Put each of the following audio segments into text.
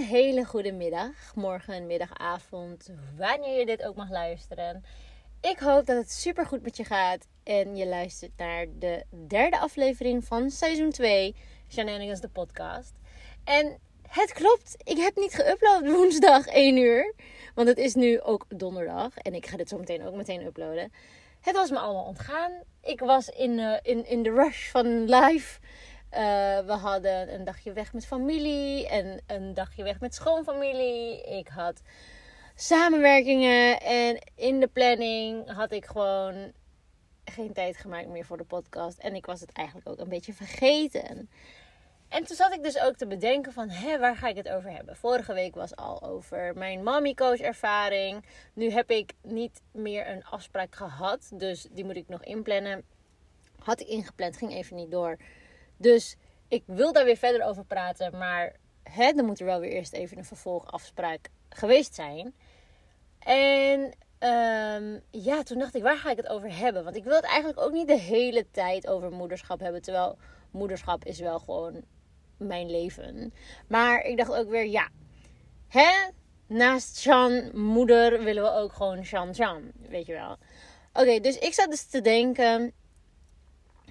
hele goede middag, morgen, middag, avond, wanneer je dit ook mag luisteren. Ik hoop dat het super goed met je gaat en je luistert naar de derde aflevering van seizoen 2, Shenanigans de podcast. En het klopt, ik heb niet geüpload woensdag 1 uur, want het is nu ook donderdag en ik ga dit zo meteen ook meteen uploaden. Het was me allemaal ontgaan. Ik was in, uh, in, in de rush van live. Uh, we hadden een dagje weg met familie en een dagje weg met schoonfamilie. Ik had samenwerkingen en in de planning had ik gewoon geen tijd gemaakt meer voor de podcast. En ik was het eigenlijk ook een beetje vergeten. En toen zat ik dus ook te bedenken van, hé, waar ga ik het over hebben? Vorige week was al over mijn mommy coach ervaring. Nu heb ik niet meer een afspraak gehad, dus die moet ik nog inplannen. Had ik ingepland, ging even niet door. Dus ik wil daar weer verder over praten. Maar hè, dan moet er wel weer eerst even een vervolgafspraak geweest zijn. En um, ja, toen dacht ik, waar ga ik het over hebben? Want ik wil het eigenlijk ook niet de hele tijd over moederschap hebben. Terwijl moederschap is wel gewoon mijn leven. Maar ik dacht ook weer, ja, hè? Naast Shan, moeder, willen we ook gewoon Shan Shan. Weet je wel. Oké, dus ik zat dus te denken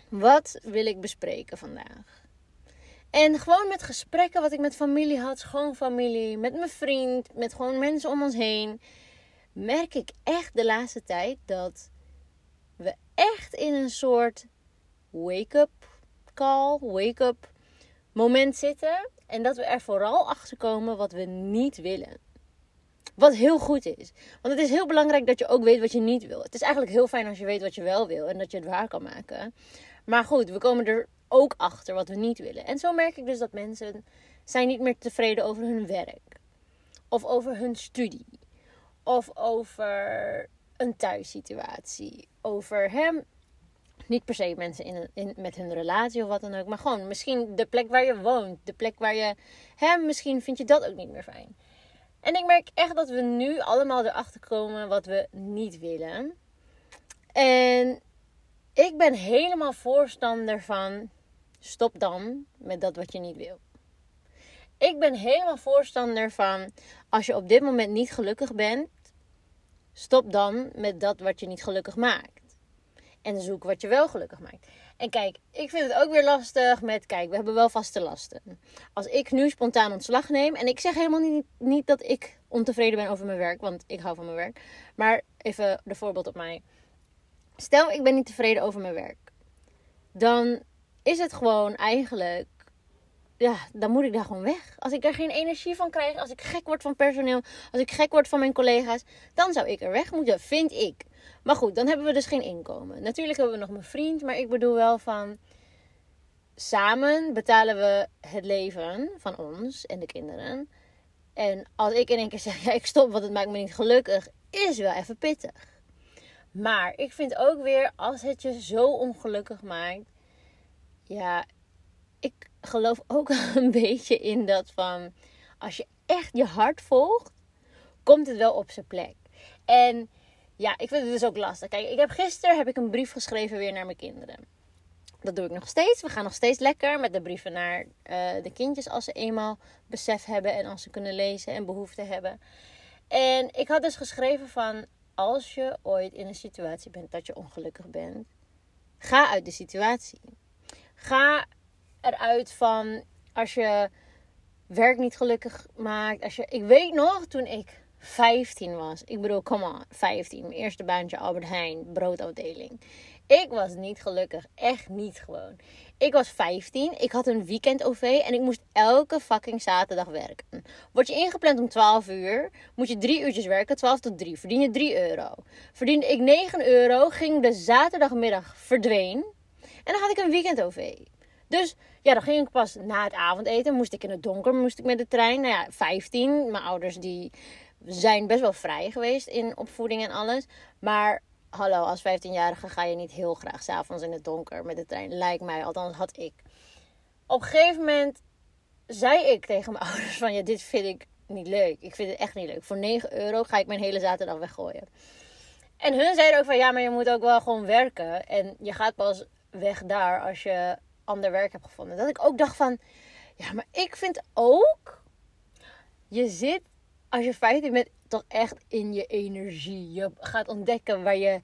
wat wil ik bespreken vandaag? En gewoon met gesprekken wat ik met familie had, schoonfamilie, met mijn vriend, met gewoon mensen om ons heen, merk ik echt de laatste tijd dat we echt in een soort wake-up call, wake-up moment zitten. En dat we er vooral achter komen wat we niet willen. Wat heel goed is. Want het is heel belangrijk dat je ook weet wat je niet wil. Het is eigenlijk heel fijn als je weet wat je wel wil en dat je het waar kan maken. Maar goed, we komen er ook achter wat we niet willen. En zo merk ik dus dat mensen zijn niet meer tevreden over hun werk. Of over hun studie. Of over een thuissituatie. Over hem. Niet per se mensen in, in, met hun relatie of wat dan ook. Maar gewoon misschien de plek waar je woont. De plek waar je. Hem, misschien vind je dat ook niet meer fijn. En ik merk echt dat we nu allemaal erachter komen wat we niet willen. En ik ben helemaal voorstander van stop dan met dat wat je niet wil. Ik ben helemaal voorstander van als je op dit moment niet gelukkig bent, stop dan met dat wat je niet gelukkig maakt. En zoek wat je wel gelukkig maakt. En kijk, ik vind het ook weer lastig met, kijk, we hebben wel vaste lasten. Als ik nu spontaan ontslag neem, en ik zeg helemaal niet, niet dat ik ontevreden ben over mijn werk, want ik hou van mijn werk. Maar even de voorbeeld op mij. Stel, ik ben niet tevreden over mijn werk. Dan is het gewoon eigenlijk. Ja, dan moet ik daar gewoon weg. Als ik er geen energie van krijg, als ik gek word van personeel, als ik gek word van mijn collega's, dan zou ik er weg moeten, vind ik. Maar goed, dan hebben we dus geen inkomen. Natuurlijk hebben we nog mijn vriend, maar ik bedoel wel van. Samen betalen we het leven van ons en de kinderen. En als ik in één keer zeg, ja, ik stop, want het maakt me niet gelukkig, is wel even pittig. Maar ik vind ook weer, als het je zo ongelukkig maakt. Ja, ik geloof ook een beetje in dat van. Als je echt je hart volgt, komt het wel op zijn plek. En ja, ik vind het dus ook lastig. Kijk, ik heb gisteren heb ik een brief geschreven weer naar mijn kinderen. Dat doe ik nog steeds. We gaan nog steeds lekker met de brieven naar uh, de kindjes als ze eenmaal besef hebben en als ze kunnen lezen en behoefte hebben. En ik had dus geschreven van als je ooit in een situatie bent dat je ongelukkig bent, ga uit de situatie. Ga eruit van als je werk niet gelukkig maakt. Als je, ik weet nog toen ik 15 was. Ik bedoel, come on, 15. Mijn eerste baantje Albert Heijn, broodafdeling. Ik was niet gelukkig. Echt niet gewoon. Ik was 15. Ik had een weekend OV en ik moest elke fucking zaterdag werken. Word je ingepland om 12 uur, moet je 3 uurtjes werken, 12 tot 3. Verdien je 3 euro. Verdiende ik 9 euro, ging de zaterdagmiddag verdween. En dan had ik een weekend OV. Dus ja, dan ging ik pas na het avondeten. Moest ik in het donker, moest ik met de trein. Nou ja, 15. Mijn ouders die zijn best wel vrij geweest in opvoeding en alles. Maar hallo, als 15-jarige ga je niet heel graag s'avonds in het donker met de trein. Lijkt mij, althans had ik. Op een gegeven moment zei ik tegen mijn ouders van... Ja, dit vind ik niet leuk. Ik vind het echt niet leuk. Voor 9 euro ga ik mijn hele zaterdag weggooien. En hun zeiden ook van... Ja, maar je moet ook wel gewoon werken. En je gaat pas weg daar als je ander werk hebt gevonden. Dat ik ook dacht van... Ja, maar ik vind ook je zit, als je 15 bent, toch echt in je energie. Je gaat ontdekken waar je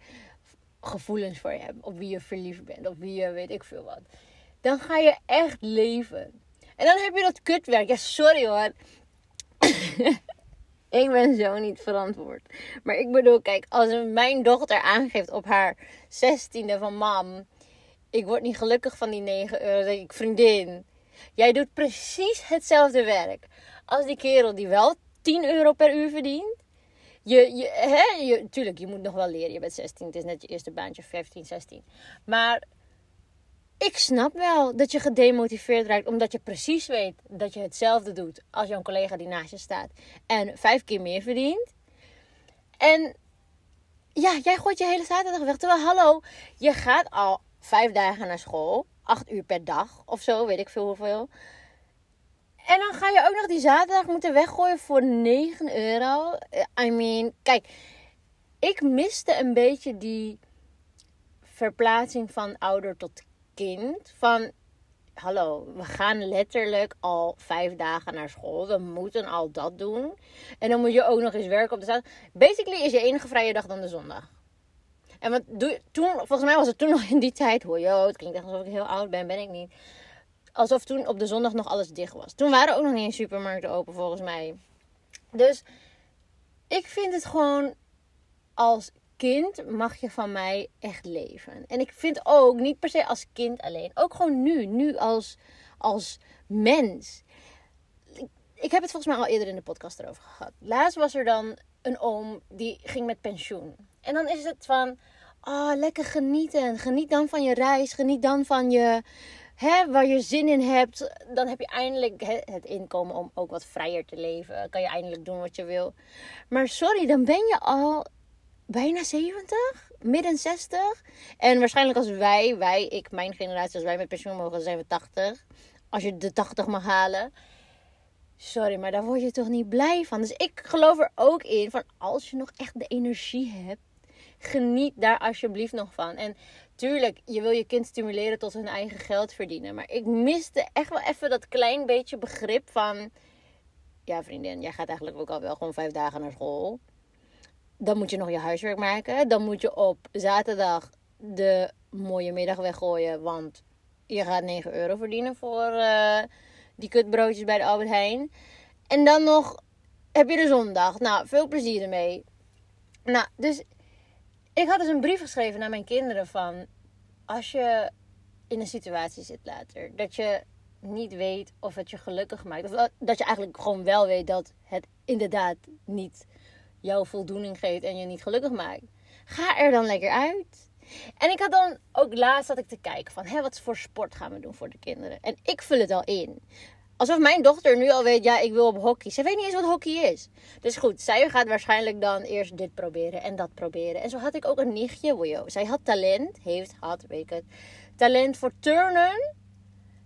gevoelens voor hebt. Op wie je verliefd bent. Op wie je weet ik veel wat. Dan ga je echt leven. En dan heb je dat kutwerk. Ja, sorry hoor. ik ben zo niet verantwoord. Maar ik bedoel, kijk, als mijn dochter aangeeft op haar zestiende van mam, ik word niet gelukkig van die 9 euro, ik, vriendin, jij doet precies hetzelfde werk als die kerel die wel 10 euro per uur verdient. Je, je, hè, je, tuurlijk, je moet nog wel leren. Je bent 16, het is net je eerste baantje, 15, 16. Maar ik snap wel dat je gedemotiveerd raakt, omdat je precies weet dat je hetzelfde doet als jouw collega die naast je staat en vijf keer meer verdient. En ja, jij gooit je hele zaterdag weg. Terwijl, hallo, je gaat al vijf dagen naar school, acht uur per dag of zo, weet ik veel hoeveel. En dan ga je ook nog die zaterdag moeten weggooien voor 9 euro. I mean, kijk, ik miste een beetje die verplaatsing van ouder tot kind. Van, hallo, we gaan letterlijk al vijf dagen naar school. We moeten al dat doen. En dan moet je ook nog eens werken op de zaterdag. Basically is je enige vrije dag dan de zondag. En wat doe, toen, volgens mij was het toen nog in die tijd. Hoor, joh, het klinkt echt alsof ik heel oud ben, ben ik niet. Alsof toen op de zondag nog alles dicht was. Toen waren ook nog niet supermarkten open, volgens mij. Dus ik vind het gewoon als kind mag je van mij echt leven. En ik vind ook, niet per se als kind alleen, ook gewoon nu, nu als, als mens. Ik, heb het volgens mij al eerder in de podcast erover gehad. Laatst was er dan een oom die ging met pensioen. En dan is het van, oh, lekker genieten. Geniet dan van je reis, geniet dan van je, hè, waar je zin in hebt. Dan heb je eindelijk het inkomen om ook wat vrijer te leven. Kan je eindelijk doen wat je wil. Maar sorry, dan ben je al bijna 70, midden 60. En waarschijnlijk als wij, wij, ik, mijn generatie, als wij met pensioen mogen, zijn we 80. Als je de 80 mag halen. Sorry, maar daar word je toch niet blij van. Dus ik geloof er ook in van als je nog echt de energie hebt, geniet daar alsjeblieft nog van. En tuurlijk, je wil je kind stimuleren tot hun eigen geld verdienen. Maar ik miste echt wel even dat klein beetje begrip van. Ja, vriendin, jij gaat eigenlijk ook al wel gewoon vijf dagen naar school dan moet je nog je huiswerk maken. Dan moet je op zaterdag de mooie middag weggooien. Want je gaat 9 euro verdienen voor uh, die kutbroodjes bij de Albert Heijn. En dan nog heb je de zondag. Nou, veel plezier ermee. Nou, dus ik had dus een brief geschreven naar mijn kinderen van... Als je in een situatie zit later, dat je niet weet of het je gelukkig maakt. Of dat je eigenlijk gewoon wel weet dat het inderdaad niet jouw voldoening geeft en je niet gelukkig maakt. Ga er dan lekker uit. En ik had dan ook laatst dat ik te kijken van, hé, wat voor sport gaan we doen voor de kinderen? En ik vul het al in. Alsof mijn dochter nu al weet, ja, ik wil op hockey. Ze weet niet eens wat hockey is. Dus goed, zij gaat waarschijnlijk dan eerst dit proberen en dat proberen. En zo had ik ook een nichtje, wojo. Zij had talent, heeft, had, weet ik het. Talent voor turnen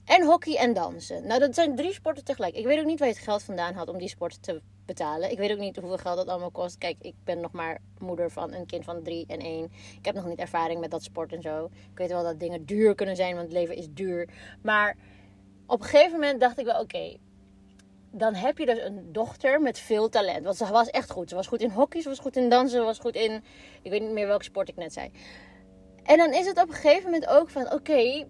en hockey en dansen. Nou, dat zijn drie sporten tegelijk. Ik weet ook niet waar je het geld vandaan had om die sporten te betalen. Ik weet ook niet hoeveel geld dat allemaal kost. Kijk, ik ben nog maar moeder van een kind van drie en één. Ik heb nog niet ervaring met dat sport en zo. Ik weet wel dat dingen duur kunnen zijn, want het leven is duur. Maar op een gegeven moment dacht ik wel, oké, dan heb je dus een dochter met veel talent. Want ze was echt goed. Ze was goed in hockey, ze was goed in dansen, ze was goed in... Ik weet niet meer welke sport ik net zei. En dan is het op een gegeven moment ook van, oké...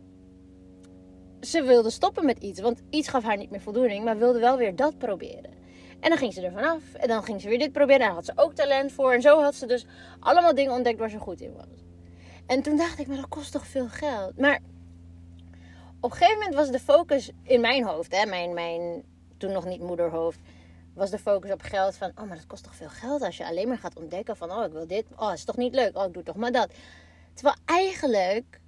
ze wilde stoppen met iets, want iets gaf haar niet meer voldoening, maar wilde wel weer dat proberen. En dan ging ze er vanaf. En dan ging ze weer dit proberen. En daar had ze ook talent voor. En zo had ze dus allemaal dingen ontdekt waar ze goed in was. En toen dacht ik, maar dat kost toch veel geld. Maar op een gegeven moment was de focus in mijn hoofd, hè, mijn, mijn toen nog niet moederhoofd, was de focus op geld van, oh, maar dat kost toch veel geld als je alleen maar gaat ontdekken van, oh, ik wil dit, oh, is toch niet leuk, oh, ik doe toch maar dat. Terwijl eigenlijk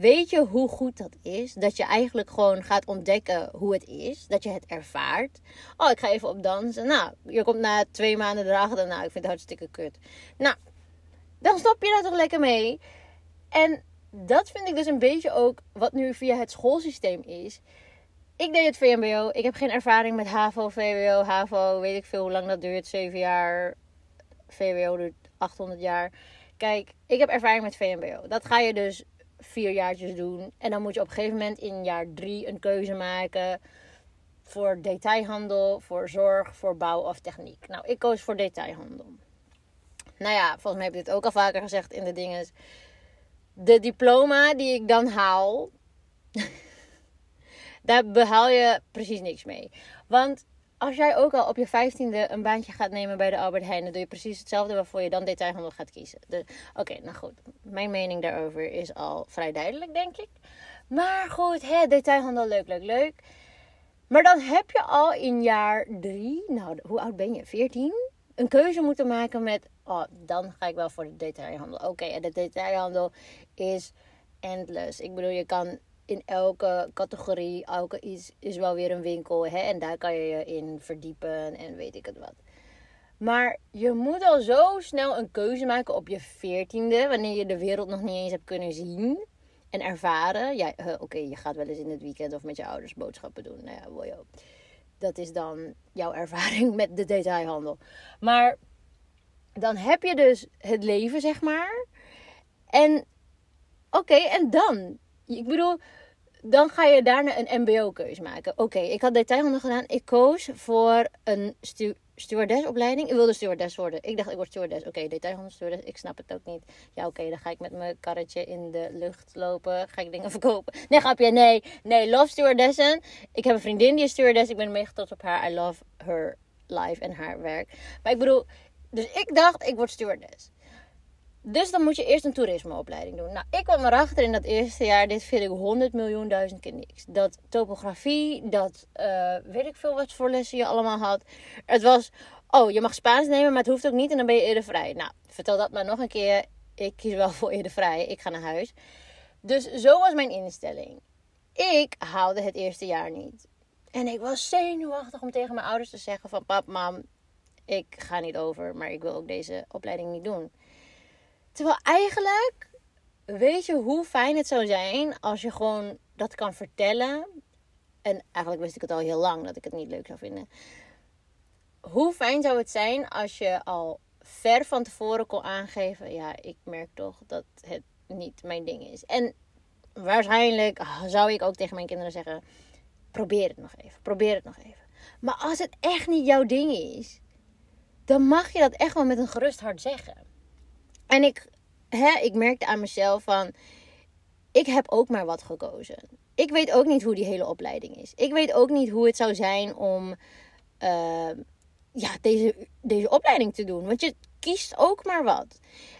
Weet je hoe goed dat is? Dat je eigenlijk gewoon gaat ontdekken hoe het is. Dat je het ervaart. Oh, ik ga even op dansen. Nou, je komt na twee maanden erachter. Nou, ik vind het hartstikke kut. Nou, dan stop je daar toch lekker mee. En dat vind ik dus een beetje ook wat nu via het schoolsysteem is. Ik deed het VMBO. Ik heb geen ervaring met HAVO, VWO, HAVO. Weet ik veel hoe lang dat duurt. 7 jaar. VWO duurt 800 jaar. Kijk, ik heb ervaring met VMBO. Dat ga je dus vier jaartjes doen. En dan moet je op een gegeven moment in jaar drie een keuze maken. voor detailhandel, voor zorg, voor bouw of techniek. Nou, ik koos voor detailhandel. Nou ja, volgens mij heb ik dit ook al vaker gezegd in de dingen. De diploma die ik dan haal, daar behaal je precies niks mee. Want als jij ook al op je vijftiende een baantje gaat nemen bij de Albert Heijn, dan doe je precies hetzelfde waarvoor je dan detailhandel gaat kiezen. Oké, nou goed. Mijn mening daarover is al vrij duidelijk, denk ik. Maar goed, hè, detailhandel, leuk, leuk, leuk. Maar dan heb je al in jaar drie, nou, hoe oud ben je? 14? Een keuze moeten maken met, oh, dan ga ik wel voor de detailhandel. Oké, en de detailhandel is endless. Ik bedoel, je kan in elke categorie, elke iets is wel weer een winkel. Hè? En daar kan je je in verdiepen en weet ik het wat. Maar je moet al zo snel een keuze maken op je veertiende, wanneer je de wereld nog niet eens hebt kunnen zien en ervaren. Ja, oké, je gaat wel eens in het weekend of met je ouders boodschappen doen. Nou ja, wojo. Dat is dan jouw ervaring met de detailhandel. Maar dan heb je dus het leven, zeg maar. En oké, en dan? Ik bedoel, dan ga je daarna een MBO-keuze maken. Oké, ik had detailhandel gedaan. Ik koos voor een stu stewardessopleiding. Ik wilde stewardess worden. Ik dacht, ik word stewardess. Oké, okay, detailhandel stewardess. Ik snap het ook niet. Ja, oké, dan ga ik met mijn karretje in de lucht lopen. Ga ik dingen verkopen. Nee, grapje. Nee, nee. Love stewardessen. Ik heb een vriendin die is stewardess. Ik ben mega trots op haar. I love her life en haar werk. Maar ik bedoel, dus ik dacht, ik word stewardess. Dus dan moet je eerst een toerismeopleiding doen. Nou, ik kwam erachter in dat eerste jaar, dit vind ik 100 miljoen duizend keer niks. Dat topografie, dat uh, weet ik veel wat voor lessen je allemaal had. Het was, oh, je mag Spaans nemen, maar het hoeft ook niet en dan ben je eerder vrij. Nou, vertel dat maar nog een keer. Ik kies wel voor eerder vrij. Ik ga naar huis. Dus zo was mijn instelling. Ik haalde het eerste jaar niet. En ik was zenuwachtig om tegen mijn ouders te zeggen van... Pap, mam, ik ga niet over, maar ik wil ook deze opleiding niet doen. Terwijl eigenlijk weet je hoe fijn het zou zijn als je gewoon dat kan vertellen. En eigenlijk wist ik het al heel lang dat ik het niet leuk zou vinden. Hoe fijn zou het zijn als je al ver van tevoren kon aangeven: ja, ik merk toch dat het niet mijn ding is. En waarschijnlijk zou ik ook tegen mijn kinderen zeggen: probeer het nog even, probeer het nog even. Maar als het echt niet jouw ding is, dan mag je dat echt wel met een gerust hart zeggen. En ik, hè, ik merkte aan mezelf van, ik heb ook maar wat gekozen. Ik weet ook niet hoe die hele opleiding is. Ik weet ook niet hoe het zou zijn om uh, ja, deze, deze opleiding te doen. Want je kiest ook maar wat.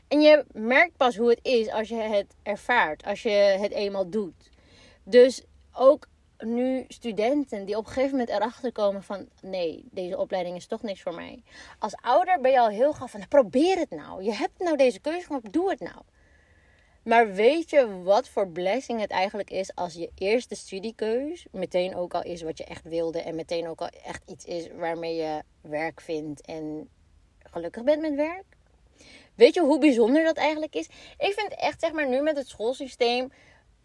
En je merkt pas hoe het is als je het ervaart, als je het eenmaal doet. Dus ook nu studenten die op een gegeven moment erachter komen van nee, deze opleiding is toch niks voor mij. Als ouder ben je al heel gauw van probeer het nou. Je hebt nou deze keuze gemaakt, doe het nou. Maar weet je wat voor blessing het eigenlijk is als je eerste studiekeus meteen ook al is wat je echt wilde en meteen ook al echt iets is waarmee je werk vindt en gelukkig bent met werk? Weet je hoe bijzonder dat eigenlijk is? Ik vind echt, zeg maar, nu met het schoolsysteem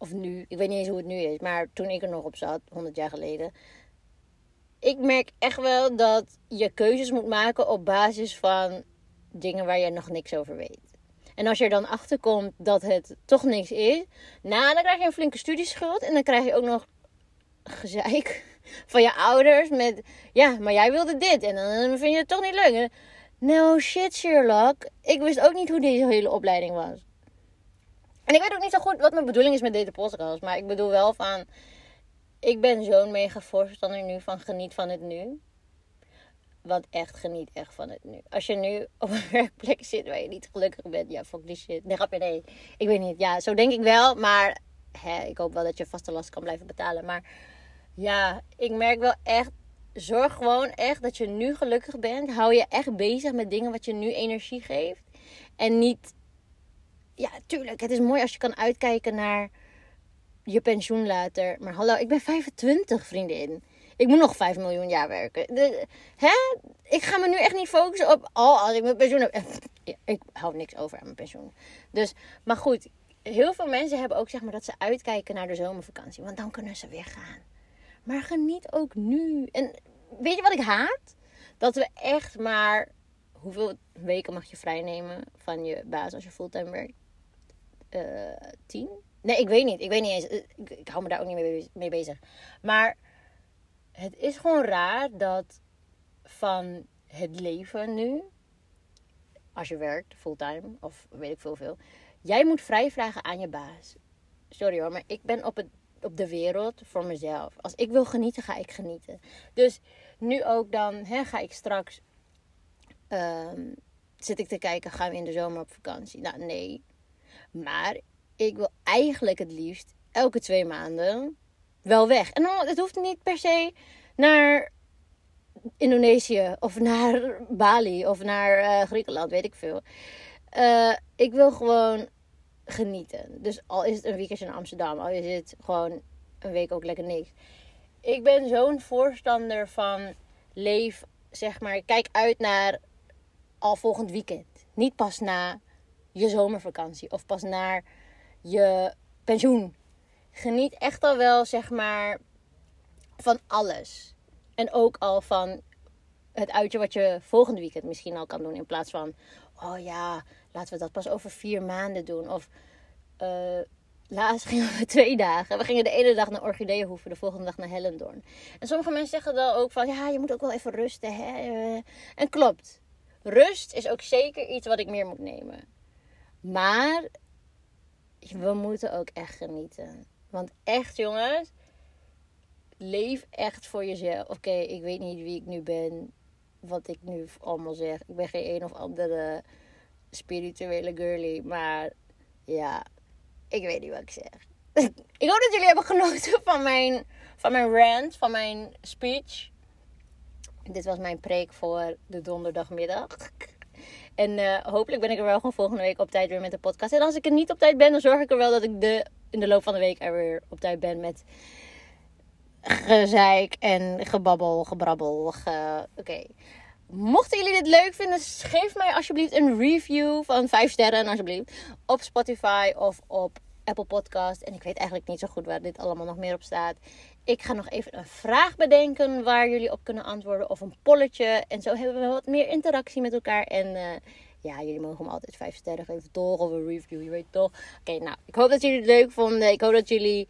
of nu, ik weet niet eens hoe het nu is, maar toen ik er nog op zat, 100 jaar geleden. Ik merk echt wel dat je keuzes moet maken op basis van dingen waar je nog niks over weet. En als je er dan achter komt dat het toch niks is, nou, dan krijg je een flinke studieschuld. En dan krijg je ook nog gezeik van je ouders met, ja, maar jij wilde dit en dan vind je het toch niet leuk. No shit, Sherlock. Ik wist ook niet hoe deze hele opleiding was. En ik weet ook niet zo goed wat mijn bedoeling is met deze podcast. Maar ik bedoel wel van. Ik ben zo'n mega voorstander nu van geniet van het nu. Want echt geniet echt van het nu. Als je nu op een werkplek zit waar je niet gelukkig bent. Ja, fuck die shit. Nee, grapje, nee. Ik weet niet. Ja, zo denk ik wel. Maar hè, ik hoop wel dat je vaste last kan blijven betalen. Maar ja, ik merk wel echt. Zorg gewoon echt dat je nu gelukkig bent. Hou je echt bezig met dingen wat je nu energie geeft. En niet ja, tuurlijk, het is mooi als je kan uitkijken naar je pensioen later. Maar hallo, ik ben 25, vriendin. Ik moet nog 5 miljoen jaar werken. De, hè? Ik ga me nu echt niet focussen op. Oh, als ik mijn pensioen heb. ik hou niks over aan mijn pensioen. Dus, maar goed. Heel veel mensen hebben ook zeg maar dat ze uitkijken naar de zomervakantie. Want dan kunnen ze weer gaan. Maar geniet ook nu. En weet je wat ik haat? Dat we echt maar. Hoeveel weken mag je vrijnemen van je baas als je fulltime werkt? Uh, tien. Nee, ik weet niet. Ik weet niet eens. Ik, ik, hou me daar ook niet mee, mee bezig. Maar het is gewoon raar dat van het leven nu, als je werkt fulltime of weet ik veel veel, jij moet vrij vragen aan je baas. Sorry hoor, maar ik ben op, het, op de wereld voor mezelf. Als ik wil genieten, ga ik genieten. Dus nu ook dan hè, ga ik straks. ehm, zit ik te kijken, gaan we in de zomer op vakantie? Nou, nee. Maar ik wil eigenlijk het liefst elke twee maanden wel weg. En dan, het hoeft niet per se naar Indonesië of naar Bali of naar eh, Griekenland, weet ik veel. Eh, ik wil gewoon genieten. Dus al is het een weekendje in Amsterdam, al is het gewoon een week ook lekker niks. Ik ben zo'n voorstander van leef, zeg maar, kijk uit naar al volgend weekend. Niet pas na je zomervakantie of pas naar je pensioen. Geniet echt al wel, zeg maar, van alles. En ook al van het uitje wat je volgende weekend misschien al kan doen. In plaats van, oh ja, laten we dat pas over vier maanden doen. Of eh, laatst gingen we twee dagen. We gingen de ene dag naar Orchideehoeven, de volgende dag naar Hellendoorn. En sommige mensen zeggen dan ook van, ja, je moet ook wel even rusten. Hè? En klopt. Rust is ook zeker iets wat ik meer moet nemen. Maar we moeten ook echt genieten. Want echt, jongens, leef echt voor jezelf. Oké, ik weet niet wie ik nu ben, wat ik nu allemaal zeg. Ik ben geen een of andere spirituele girly, maar ja, ik weet niet wat ik zeg. ik hoop dat jullie hebben genoten van mijn, van mijn rant, van mijn speech. Dit was mijn preek voor de donderdagmiddag. En eh, hopelijk ben ik er wel gewoon volgende week op tijd weer met de podcast. En als ik er niet op tijd ben, dan zorg ik er wel dat ik de, in de loop van de week er weer op tijd ben met gezeik en gebabbel, gebrabbel. Ge... Oké. Mochten jullie dit leuk vinden, geef mij alsjeblieft een review van 5 sterren alsjeblieft. Op Spotify of op Apple Podcast. En ik weet eigenlijk niet zo goed waar dit allemaal nog meer op staat. Ik ga nog even een vraag bedenken waar jullie op kunnen antwoorden. Of een polletje. En zo hebben we wat meer interactie met elkaar. En eh, ja, jullie mogen me altijd 5 sterren geven. Toch? Of een review, je weet toch. Oké, nou. Ik hoop dat jullie het leuk vonden. Ik hoop dat jullie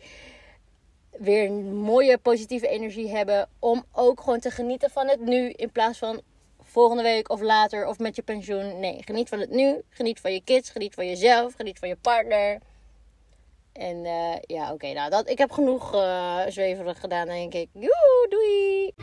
weer een mooie positieve energie hebben. Om ook gewoon te genieten van het nu. In plaats van volgende week of later of met je pensioen. Nee, geniet van het nu. Geniet van je kids. Geniet van jezelf. Geniet van je partner. En eh, ja, oké. nou, dat, ik heb genoeg eh zweverig gedaan, denk ik. Joe, doei!